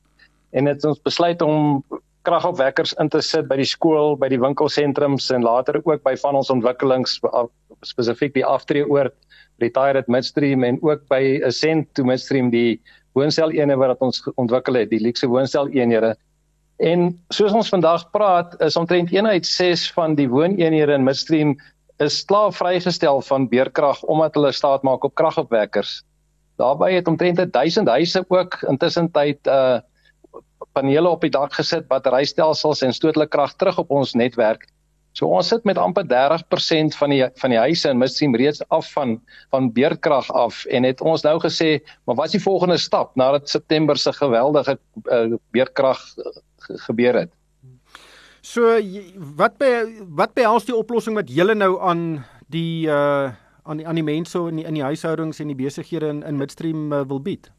en het ons besluit om kragopwekkers in te sit by die skool, by die winkelsentrums en later ook by van ons ontwikkelings spesifiek die aftreeoord retired midstream en ook by Ascent to midstream die woonstel eenhede wat ons ontwikkel het, die luxe woonstel eenhede. En soos ons vandag praat, is omtrent 1 uit 6 van die wooneenhede in midstream is klaar vrygestel van beerkrag omdat hulle staat maak op kragopwekkers. Daarbey het omtrent 1000 huise ook intussen tyd uh panele op die dak gesit, batterystelsels en stootlike krag terug op ons netwerk So ons sit met amper 30% van die van die huise in Midstream reeds af van van beerdkrag af en het ons nou gesê, maar wat is die volgende stap nadat September se geweldige uh, beerdkrag uh, gebeur het? So wat by wat behels die oplossing wat julle nou aan die uh aan die aan die mense in die, in die huishoudings en die besighede in in Midstream uh, wil bied?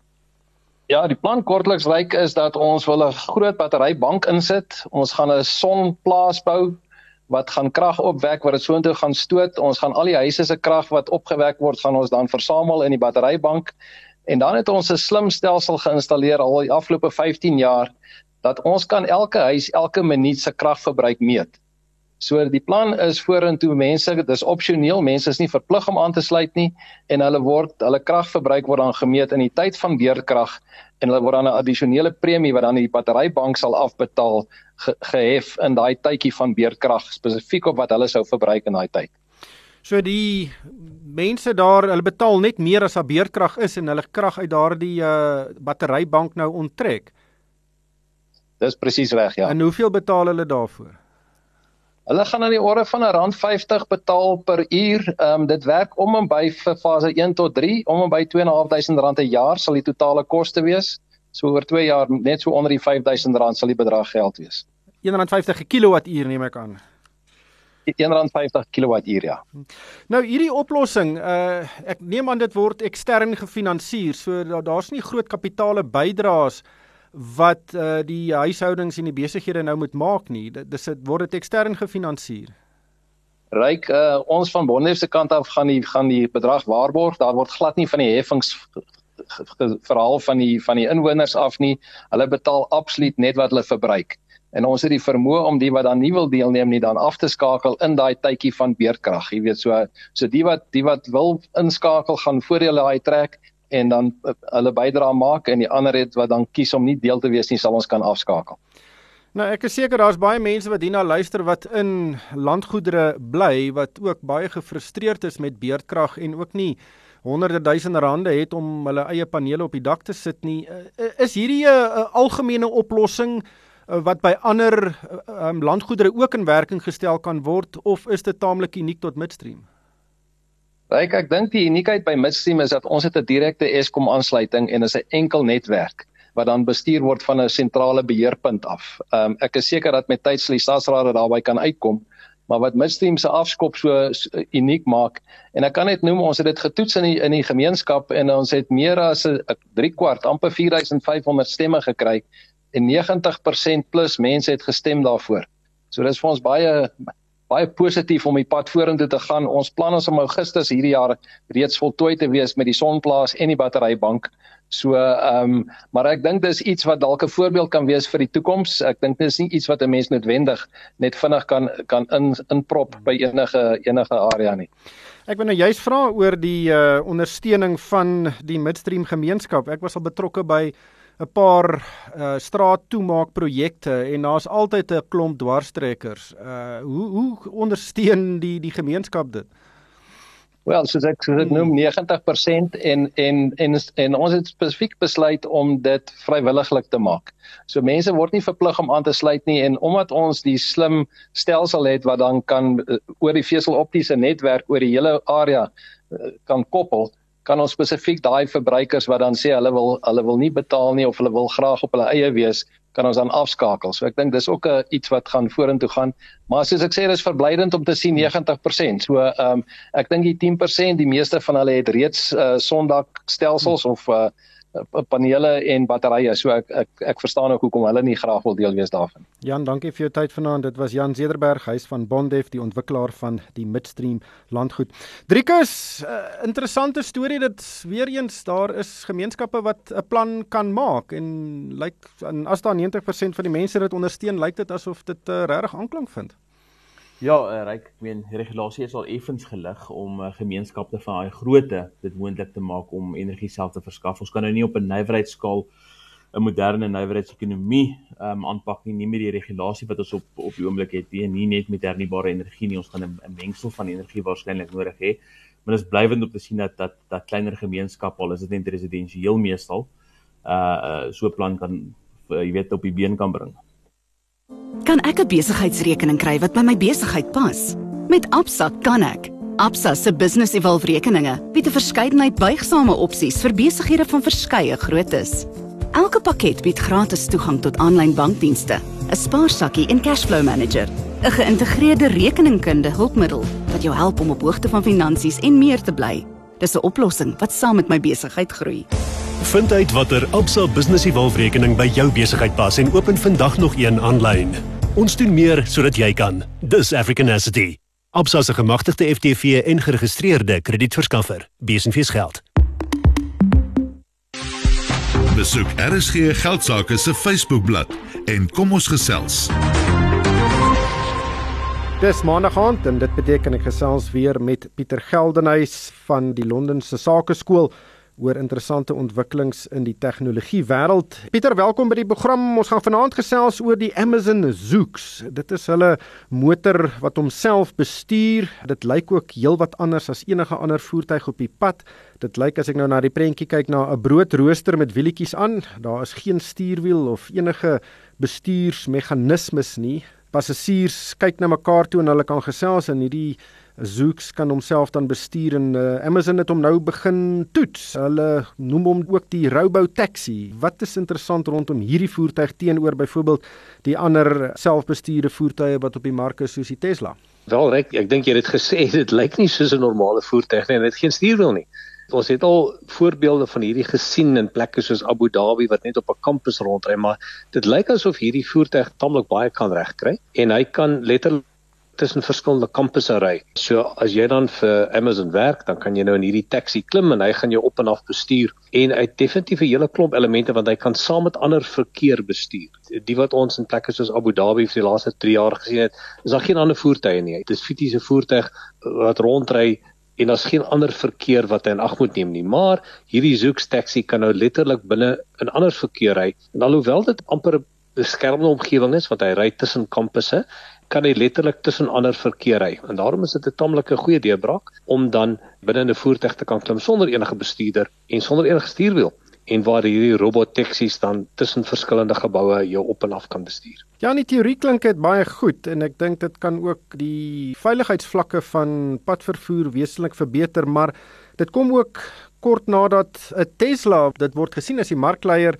Ja, die plan kortliks lyk is dat ons wil 'n groot batterybank insit. Ons gaan 'n sonplaas bou wat gaan krag opwek wat dit soontoe gaan stoot. Ons gaan al die huise se krag wat opgewek word, gaan ons dan versamel in die batterybank. En dan het ons 'n slim stelsel geïnstalleer al die afgelope 15 jaar dat ons kan elke huis elke minuut se kragverbruik meet. So die plan is vorentoe mense, dis opsioneel, mense is nie verplig om aan te sluit nie en hulle word hulle kragverbruik word dan gemeet in die tyd van beerkrag en hulle word dan 'n addisionele premie wat dan die batterybank sal afbetaal ge gehef in daai tydjie van beerdkrag spesifiek op wat hulle sou verbruik in daai tyd. So die mense daar, hulle betaal net meer as 'n beerdkrag is en hulle krag uit daardie uh batterybank nou onttrek. Dis presies reg, ja. En hoeveel betaal hulle daarvoor? Hulle gaan aan die orde van 'n rand 50 betaal per uur. Ehm um, dit werk om en by vir fase 1 tot 3, om en by 2.500 rand 'n jaar sal die totale koste wees. So oor 2 jaar net so onder die 5000 rand sal die bedrag geld wees. 150 kilowattuur neem ek aan. 150 kilowattuur ja. Nou hierdie oplossing, uh ek neem aan dit word ekstern gefinansier. So daar's nie groot kapitale bydraes wat uh die huishoudings en die besighede nou moet maak nie. Dis dit word dit ekstern gefinansier. Ryk uh ons van Bondef se kant af gaan die gaan die bedrag waarborg. Daar word glad nie van die heffings verhaal van die van die inwoners af nie. Hulle betaal absoluut net wat hulle verbruik. En ons het die vermoë om die wat dan nie wil deelneem nie dan af te skakel in daai tydjie van beerdkrag. Jy weet so so die wat die wat wil inskakel gaan voordele daai trek en dan uh, hulle bydra maak en die ander het wat dan kies om nie deel te wees nie sal ons kan afskakel. Nou ek is seker daar's baie mense wat hierna luister wat in landgoedere bly wat ook baie gefrustreerd is met beerdkrag en ook nie honderde duisende rande het om hulle eie panele op die dak te sit nie. Uh, is hierdie 'n algemene oplossing wat by ander um, landgoedere ook in werking gestel kan word of is dit taamlik uniek tot Midstream? Ek ek dink die uniekheid by Midstream is dat ons het 'n direkte Eskom aansluiting en is 'n enkel netwerk wat dan bestuur word van 'n sentrale beheerpunt af. Ehm um, ek is seker dat met tyd sal die staatsraad daarby kan uitkom, maar wat Midstream se afskop so, so uniek maak en ek kan net noem ons het dit getoets in die in die gemeenskap en ons het meer as 'n 3 kwart amper 4500 stemme gekry en 90% plus mense het gestem daarvoor. So dis vir ons baie baie positief om die pad vorentoe te gaan. Ons plan is om Augustus hierdie jaar reeds voltooi te wees met die sonplaas en die batterybank. So ehm um, maar ek dink dis iets wat dalk 'n voorbeeld kan wees vir die toekoms. Ek dink dis nie iets wat 'n mens noodwendig net vinnig kan kan in inprop by enige enige area nie. Ek wil nou juist vra oor die uh, ondersteuning van die midstream gemeenskap. Ek was al betrokke by 'n paar uh, straat toemaak projekte en daar's altyd 'n klomp dwarstrekkers. Uh hoe hoe ondersteun die die gemeenskap dit? Wel, soos ek soos ek noem 90% en en en en ons het spesifiek besluit om dit vrywilliglik te maak. So mense word nie verplig om aan te sluit nie en omdat ons die slim stelsel het wat dan kan uh, oor die veseloptiese netwerk oor die hele area uh, kan koppel, kan ons spesifiek daai verbruikers wat dan sê hulle wil hulle wil nie betaal nie of hulle wil graag op hulle eie wees, kan ons dan afskakel. So ek dink dis ook 'n iets wat gaan vorentoe gaan. Maar soos ek sê, dis verblydend om te sien 90%. So ehm um, ek dink die 10%, die meeste van hulle het reeds uh, sondak stelsels of uh, panele en batterye. So ek ek ek verstaan ook hoekom hulle nie graag wil deel wees daarvan. Jan, dankie vir jou tyd vanaand. Dit was Jan Zederberg, hy's van Bondef, die ontwikkelaar van die Midstream landgoed. Driekus, uh, interessante storie dit weer eens daar is gemeenskappe wat 'n plan kan maak en lyk like, as daar 90% van die mense dit ondersteun, lyk dit asof dit uh, regtig aanklank vind. Ja, uh, Ryk, ek meen regulasie is al effens gelig om uh, gemeenskappe van daai grootte dit moontlik te maak om energie self te verskaf. Ons kan nou nie op 'n nywerheidsskaal 'n moderne nywerheidsekonomie um, aanpak nie, nie met die regulasie wat ons op op die oomblik het nie, nie net met hernubare energie nie. Ons gaan 'n mengsel van energie waarskynlik nodig hê. Maar dit is blywend om te sien dat dat dat kleiner gemeenskappe al is dit net residensieel meestal uh so 'n plan kan uh, jy weet op die been kan bring. Kan ek 'n besigheidsrekening kry wat by my besigheid pas? Met Absa kan ek. Absa se Business Evolve rekeninge bied 'n verskeidenheid buigsame opsies vir besighede van verskeie groottes. Elke pakket bied gratis toegang tot aanlyn bankdienste, 'n spaarsakkie en cashflow manager, 'n geïntegreerde rekeningkunde hulpmiddel wat jou help om op hoogte van finansies en meer te bly. Dis 'n oplossing wat saam met my besigheid groei. Vind uit watter Absa Business Evolve rekening by jou besigheid pas en open vandag nog een aanlyn. Ons doen meer sodat jy kan. Dis Africanacity. Absa se gemagtigde FTV en geregistreerde kredietverskaffer. Besenfees geld. Besoek RSG Geldsaake se Facebookblad en kom ons gesels. Dis maandag aand en dit beteken ek gesels weer met Pieter Geldenhuys van die Londense Sakeskool oor interessante ontwikkelings in die tegnologie wêreld. Pieter, welkom by die program. Ons gaan vanaand gesels oor die Amazon Zoox. Dit is hulle motor wat homself bestuur. Dit lyk ook heelwat anders as enige ander voertuig op die pad. Dit lyk as ek nou na die prentjie kyk na 'n broodrooster met wielietjies aan. Daar is geen stuurwiel of enige bestuursmeganismes nie. Passasiers kyk na mekaar toe en hulle kan gesels in hierdie Zoox kan homself dan bestuur en uh, Amazon het hom nou begin toets. Hulle noem hom ook die Robo Taxi. Wat is interessant rondom hierdie voertuig teenoor byvoorbeeld die ander selfbestuurde voertuie wat op die mark is soos die Tesla? Wel, ek, ek dink jy het gesê [LAUGHS] dit lyk nie soos 'n normale voertuig nie, dit het geen stuurwiel nie. Ons het al voorbeelde van hierdie gesien in plekke soos Abu Dhabi wat net op 'n kampus rondry, maar dit lyk asof hierdie voertuig tamelik baie kan regkry en hy kan letterlik tussen verskillende kampusse ry. So as jy dan vir Amazon werk, dan kan jy nou in hierdie taxi klim en hy gaan jou op en af bestuur en hy het definitief 'n hele klomp elemente want hy kan saam met ander verkeer bestuur. Die wat ons in plekke soos Abu Dhabi vir die laaste 3 jaar gesien het, is daar geen ander voertuie nie. Dit is fisiese voertuig wat rondry en daar's geen ander verkeer wat hy in ag moet neem nie. Maar hierdie Zoox taxi kan nou letterlik binne in ander verkeer ry en alhoewel dit amper beskermde omgewing is want hy ry tussen kampusse kan hy letterlik tussen ander verkeer ry. En daarom is dit 'n tamelike goeie deurbraak om dan binne 'n voertuig te kan klim sonder enige bestuurder en sonder enige stuurwiel en waar hierdie robot taksies dan tussen verskillende geboue jou op en af kan bestuur. Ja, die teorie klink dit baie goed en ek dink dit kan ook die veiligheidsvlakke van padvervoer wesentlik verbeter, maar dit kom ook kort nadat 'n Tesla, dit word gesien as die markleier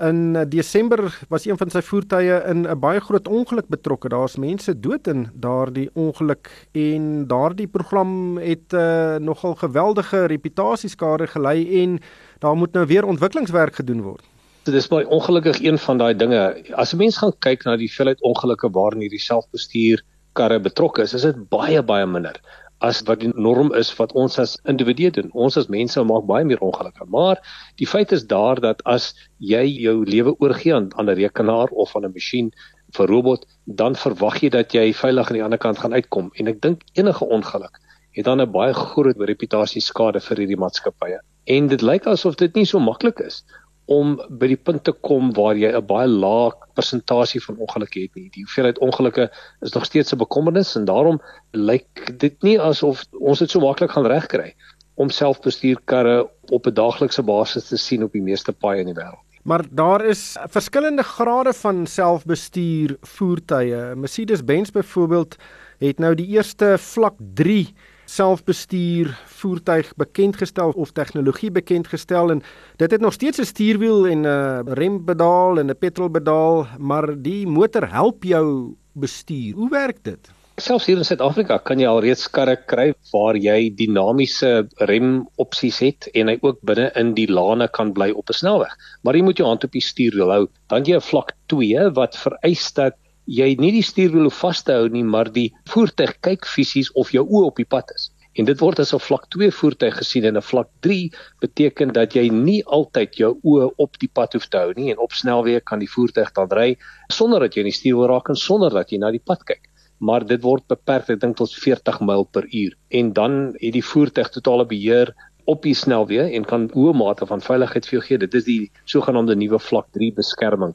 In Desember was een van sy voertuie in 'n baie groot ongeluk betrokke. Daar's mense dood in daardie ongeluk en daardie program het uh, nogal geweldige reputasieskade gelei en daar moet nou weer ontwikkelingswerk gedoen word. Dit is baie ongelukkig een van daai dinge. As 'n mens gaan kyk na die veelheid ongelukke waarin hierdie selfbestuur karre betrokke is, is dit baie baie minder as wat die norm is wat ons as individue doen. Ons as mense maak baie meer ongelukke. Maar die feit is daar dat as jy jou lewe oorgee aan 'n rekenaar of aan 'n masjien vir robot, dan verwag jy dat jy veilig aan die ander kant gaan uitkom. En ek dink enige ongeluk het dan 'n baie groot reputasieskade vir hierdie maatskappye. En dit lyk asof dit nie so maklik is om by die punt te kom waar jy 'n baie lae persentasie van ongelukke het nie. Die hoeveelheid ongelukke is nog steeds 'n bekommernis en daarom lyk dit nie asof ons dit so maklik gaan regkry om selfbestuurkarre op 'n daaglikse basis te sien op die meeste paaie in die wêreld. Maar daar is verskillende grade van selfbestuur voertuie. Mercedes-Benz byvoorbeeld het nou die eerste vlak 3 selfbestuur voertuig bekend gestel of tegnologie bekend gestel en dit het nog steeds 'n stuurwiel en 'n rempedaal en 'n petrolpedaal, maar die motor help jou bestuur. Hoe werk dit? Selfs hier in Suid-Afrika kan jy al reeds karre kry waar jy dinamiese rem opsies het en hy ook binne in die lane kan bly op 'n snelweg. Maar jy moet jou hand op die stuurwiel hou. Dan jy 'n vlak 2 wat vereis dat jy nie die stuurwiel vas te hou nie, maar die voertuig kyk fisies of jou oë op die pad is. En dit word as 'n vlak 2 voertuig gesien en 'n vlak 3 beteken dat jy nie altyd jou oë op die pad hoef te hou nie en op snelweë kan die voertuig dan ry sonder dat jy in die stuur raak en sonder dat jy na die pad kyk. Maar dit word beperk ek dink tot 40 myl per uur en dan het die voertuig totale beheer op die snelweë en kan hoë mate van veiligheid vir jou gee. Dit is die sogenaamde nuwe vlak 3 beskerming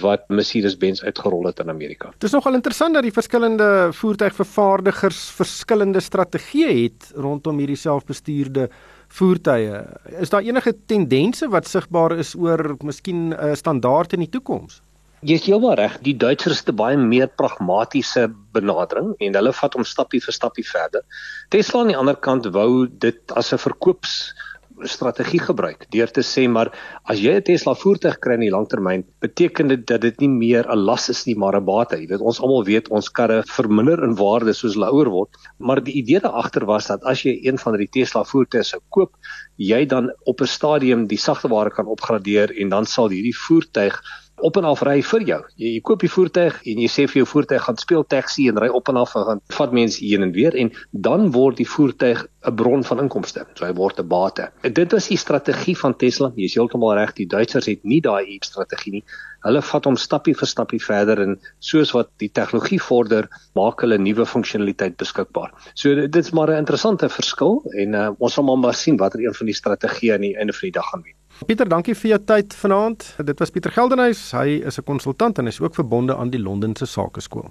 wat Mercedes-Benz uitgerol het in Amerika. Dit is nogal interessant dat die verskillende voertuigvervaardigers verskillende strategieë het rondom hierdie selfbestuurde voertuie. Is daar enige tendense wat sigbaar is oor miskien 'n uh, standaard in die toekoms? Jy is heeltemal reg, die Duitsers het 'n baie meer pragmatiese benadering en hulle vat hom stappie vir stappie verder. Tesla aan die ander kant wou dit as 'n verkoops strategie gebruik deur te sê maar as jy 'n Tesla voertuig kry in die langtermyn, beteken dit dat dit nie meer 'n las is nie, maar 'n bate. Jy weet ons almal weet ons karre verminder in waarde soos hulle ouer word, maar die idee daar agter was dat as jy een van die Tesla voertuie sou koop, jy dan op 'n stadium die sagteware kan opgradeer en dan sal hierdie voertuig op en af ry vir jou. Jy, jy koop die voertuig en jy sê vir jou voertuig gaan speel taxi en ry op en af en gaan vat mense heen en weer en dan word die voertuig 'n bron van inkomste. So hy word 'n bate. En dit was die strategie van Tesla. Jy is heeltemal reg, die Duitsers het nie daai strategie nie. Hulle vat hom stappie vir stappie verder en soos wat die tegnologie vorder, maak hulle nuwe funksionaliteit beskikbaar. So dit is maar 'n interessante verskil en uh, ons sal maar sien watter een van die strategieë aan die einde van die dag gaan wees. Pieter, dankie vir jou tyd vanaand. Dit was Pieter Geldenhuys. Hy is 'n konsultant en is ook verbonde aan die Londense Sakeskool.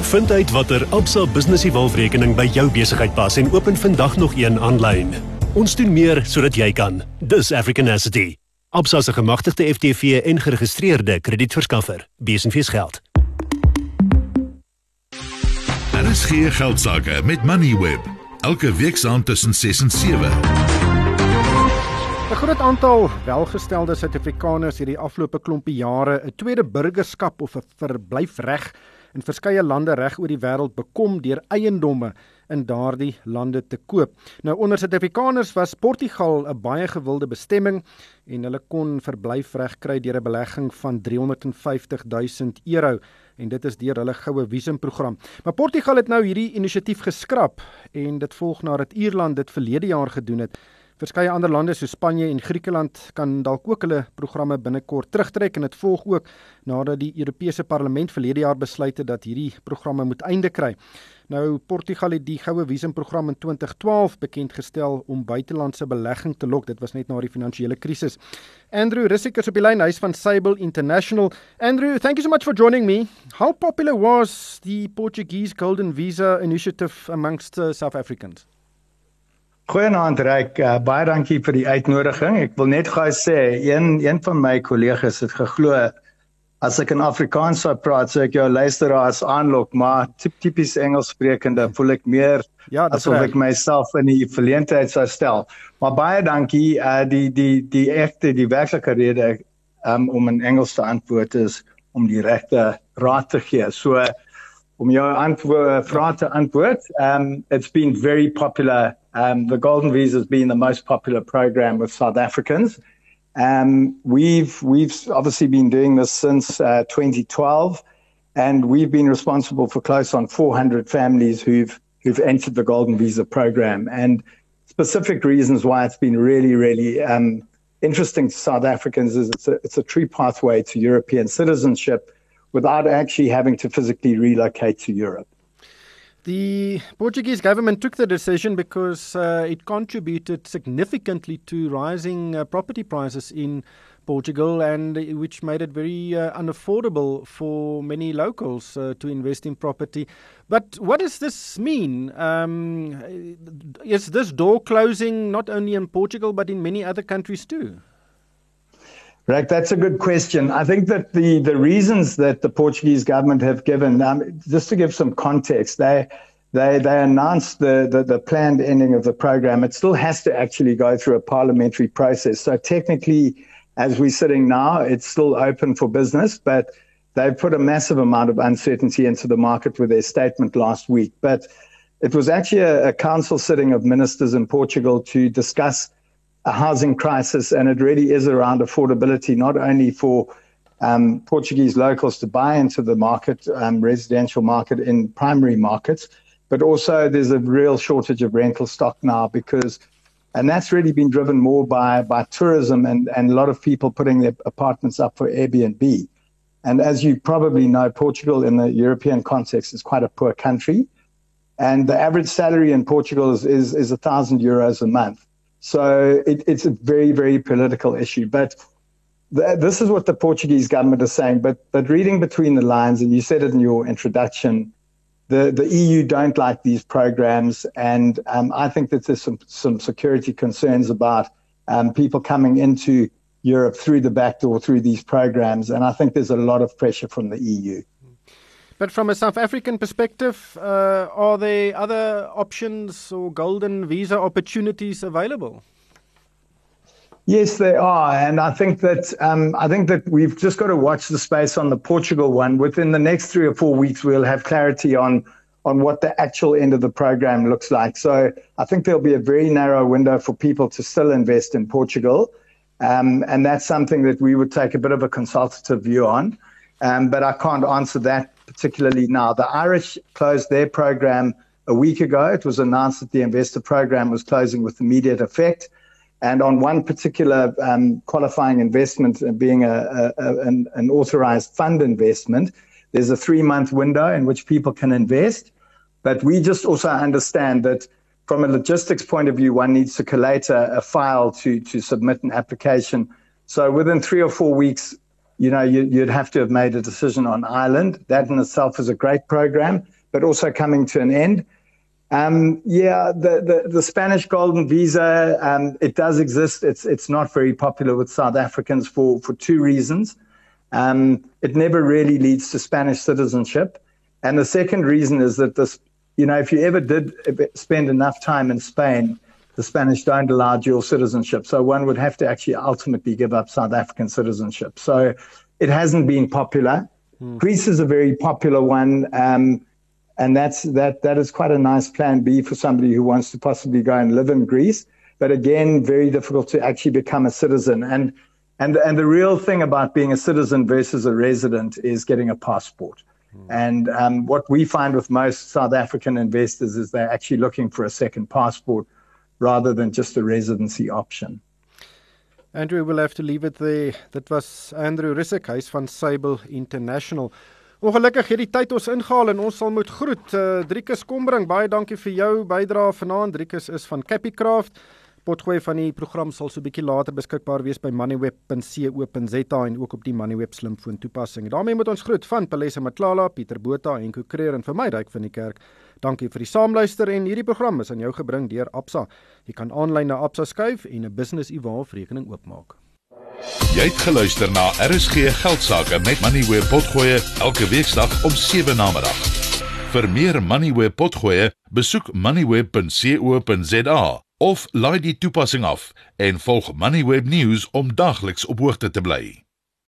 Vind uit watter Absa Business Evolve-rekening by jou besigheid pas en open vandag nog een aanlyn. Ons doen meer sodat jy kan. Dis African Asset. Absa se gemagtigde FTV en geregistreerde kredietverskaffer. Besenfees geld. Daar is geen geld sake met Moneyweb. Elke week saam tussen 6 en 7. 'n Groot aantal welgestelde Suid-Afrikaners het die afgelope klompie jare 'n tweede burgerskap of 'n verblyfreg in verskeie lande reg oor die wêreld bekom deur eiendomme in daardie lande te koop. Nou onder Suid-Afrikaners was Portugal 'n baie gewilde bestemming en hulle kon verblyfreg kry deur 'n belegging van 350 000 euro en dit is deur hulle goue visumprogram. Maar Portugal het nou hierdie inisiatief geskraap en dit volg nadat Ierland dit verlede jaar gedoen het. Verskeie ander lande soos Spanje en Griekeland kan dalk ook hulle programme binnekort terugtrek en dit volg ook nadat die Europese Parlement verlede jaar besluit het dat hierdie programme moet einde kry. Nou Portugal het die goue visumprogram in 2012 bekend gestel om buitelandse belegging te lok. Dit was net na die finansiële krisis. Andrew Rissikers op die lyn huis van Sable International. Andrew, thank you so much for joining me. How popular was the Portuguese Golden Visa initiative amongst uh, South Africans? Goeienaand Ryk, uh, baie dankie vir die uitnodiging. Ek wil net gou sê een een van my kollegas het geglo as ek in Afrikaans sou praat, sou ek jou luisteraars aanlok, maar tipies Engels sprekende voel ek meer ja, asof ek myself in die verleentheid sou stel. Maar baie dankie. Uh die die die egte die werklike rede um, om in Engels te antwoord is om die regte raad te gee. So om jou vrae te antwoord, um it's been very popular. Um the Golden Visa has been the most popular program with South Africans. Um, we've we've obviously been doing this since uh, 2012, and we've been responsible for close on 400 families who've who've entered the Golden Visa program. And specific reasons why it's been really really um, interesting to South Africans is it's a it's a true pathway to European citizenship without actually having to physically relocate to Europe. The Portuguese government took the decision because uh, it contributed significantly to rising uh, property prices in Portugal, and which made it very uh, unaffordable for many locals uh, to invest in property. But what does this mean? Um, is this door closing not only in Portugal but in many other countries too? Right, that's a good question. I think that the, the reasons that the Portuguese government have given, um, just to give some context, they they they announced the, the, the planned ending of the program. It still has to actually go through a parliamentary process. So technically, as we're sitting now, it's still open for business, but they've put a massive amount of uncertainty into the market with their statement last week. But it was actually a, a council sitting of ministers in Portugal to discuss a housing crisis, and it really is around affordability, not only for um, Portuguese locals to buy into the market, um, residential market in primary markets, but also there's a real shortage of rental stock now because, and that's really been driven more by by tourism and and a lot of people putting their apartments up for Airbnb. And as you probably know, Portugal in the European context is quite a poor country, and the average salary in Portugal is is, is a thousand euros a month. So it, it's a very, very political issue. But this is what the Portuguese government is saying. But but reading between the lines, and you said it in your introduction, the, the EU don't like these programs, and um, I think that there's some some security concerns about um, people coming into Europe through the back door through these programs, and I think there's a lot of pressure from the EU. But from a South African perspective, uh, are there other options or golden visa opportunities available? Yes, they are, and I think that um, I think that we've just got to watch the space on the Portugal one. Within the next three or four weeks, we'll have clarity on on what the actual end of the program looks like. So I think there'll be a very narrow window for people to still invest in Portugal, um, and that's something that we would take a bit of a consultative view on. Um, but I can't answer that particularly now. The Irish closed their program a week ago. It was announced that the investor program was closing with immediate effect. And on one particular um, qualifying investment uh, being a, a, a, an, an authorized fund investment, there's a three month window in which people can invest. But we just also understand that from a logistics point of view, one needs to collate a, a file to, to submit an application. So within three or four weeks, you know, you, would have to have made a decision on Ireland. That in itself is a great program, but also coming to an end. Um, yeah, the, the, the, Spanish Golden Visa, um, it does exist. It's, it's not very popular with South Africans for, for two reasons. Um, it never really leads to Spanish citizenship. And the second reason is that this, you know, if you ever did spend enough time in Spain, the Spanish don't allow dual citizenship. So one would have to actually ultimately give up South African citizenship. So it hasn't been popular. Mm. Greece is a very popular one. Um, and that's that that is quite a nice plan B for somebody who wants to possibly go and live in Greece. But again, very difficult to actually become a citizen. And and and the real thing about being a citizen versus a resident is getting a passport. Mm. And um, what we find with most South African investors is they're actually looking for a second passport rather than just a residency option. Andrew will have to leave it there. Dit was Andrew Rissik, hy's van Sable International. Ongelukkig het die tyd ons ingehaal en ons sal moet groet. Uh, Driekus Kombring, baie dankie vir jou bydrae vanaand. Driekus is van Capicraft. Potgooi van die program sal so 'n bietjie later beskikbaar wees by moneyweb.co.za en ook op die Moneyweb slimfoon toepassing. daarmee moet ons groet van Palesa Matlala, Pieter Botha en Kokreer en vir my ryk van die kerk. Dankie vir die saamluister en hierdie program is aan jou gebring deur Absa. Jy kan aanlyn na Absa skuif en 'n business e-wallet rekening oopmaak. Jy het geluister na RSG Geldsaake met Moneyweb Potgoe elke weeksdag om 7 na middag. Vir meer Moneyweb Potgoe, besoek moneyweb.co.za of laai die toepassing af en volg Moneyweb News om dagliks op hoogte te bly.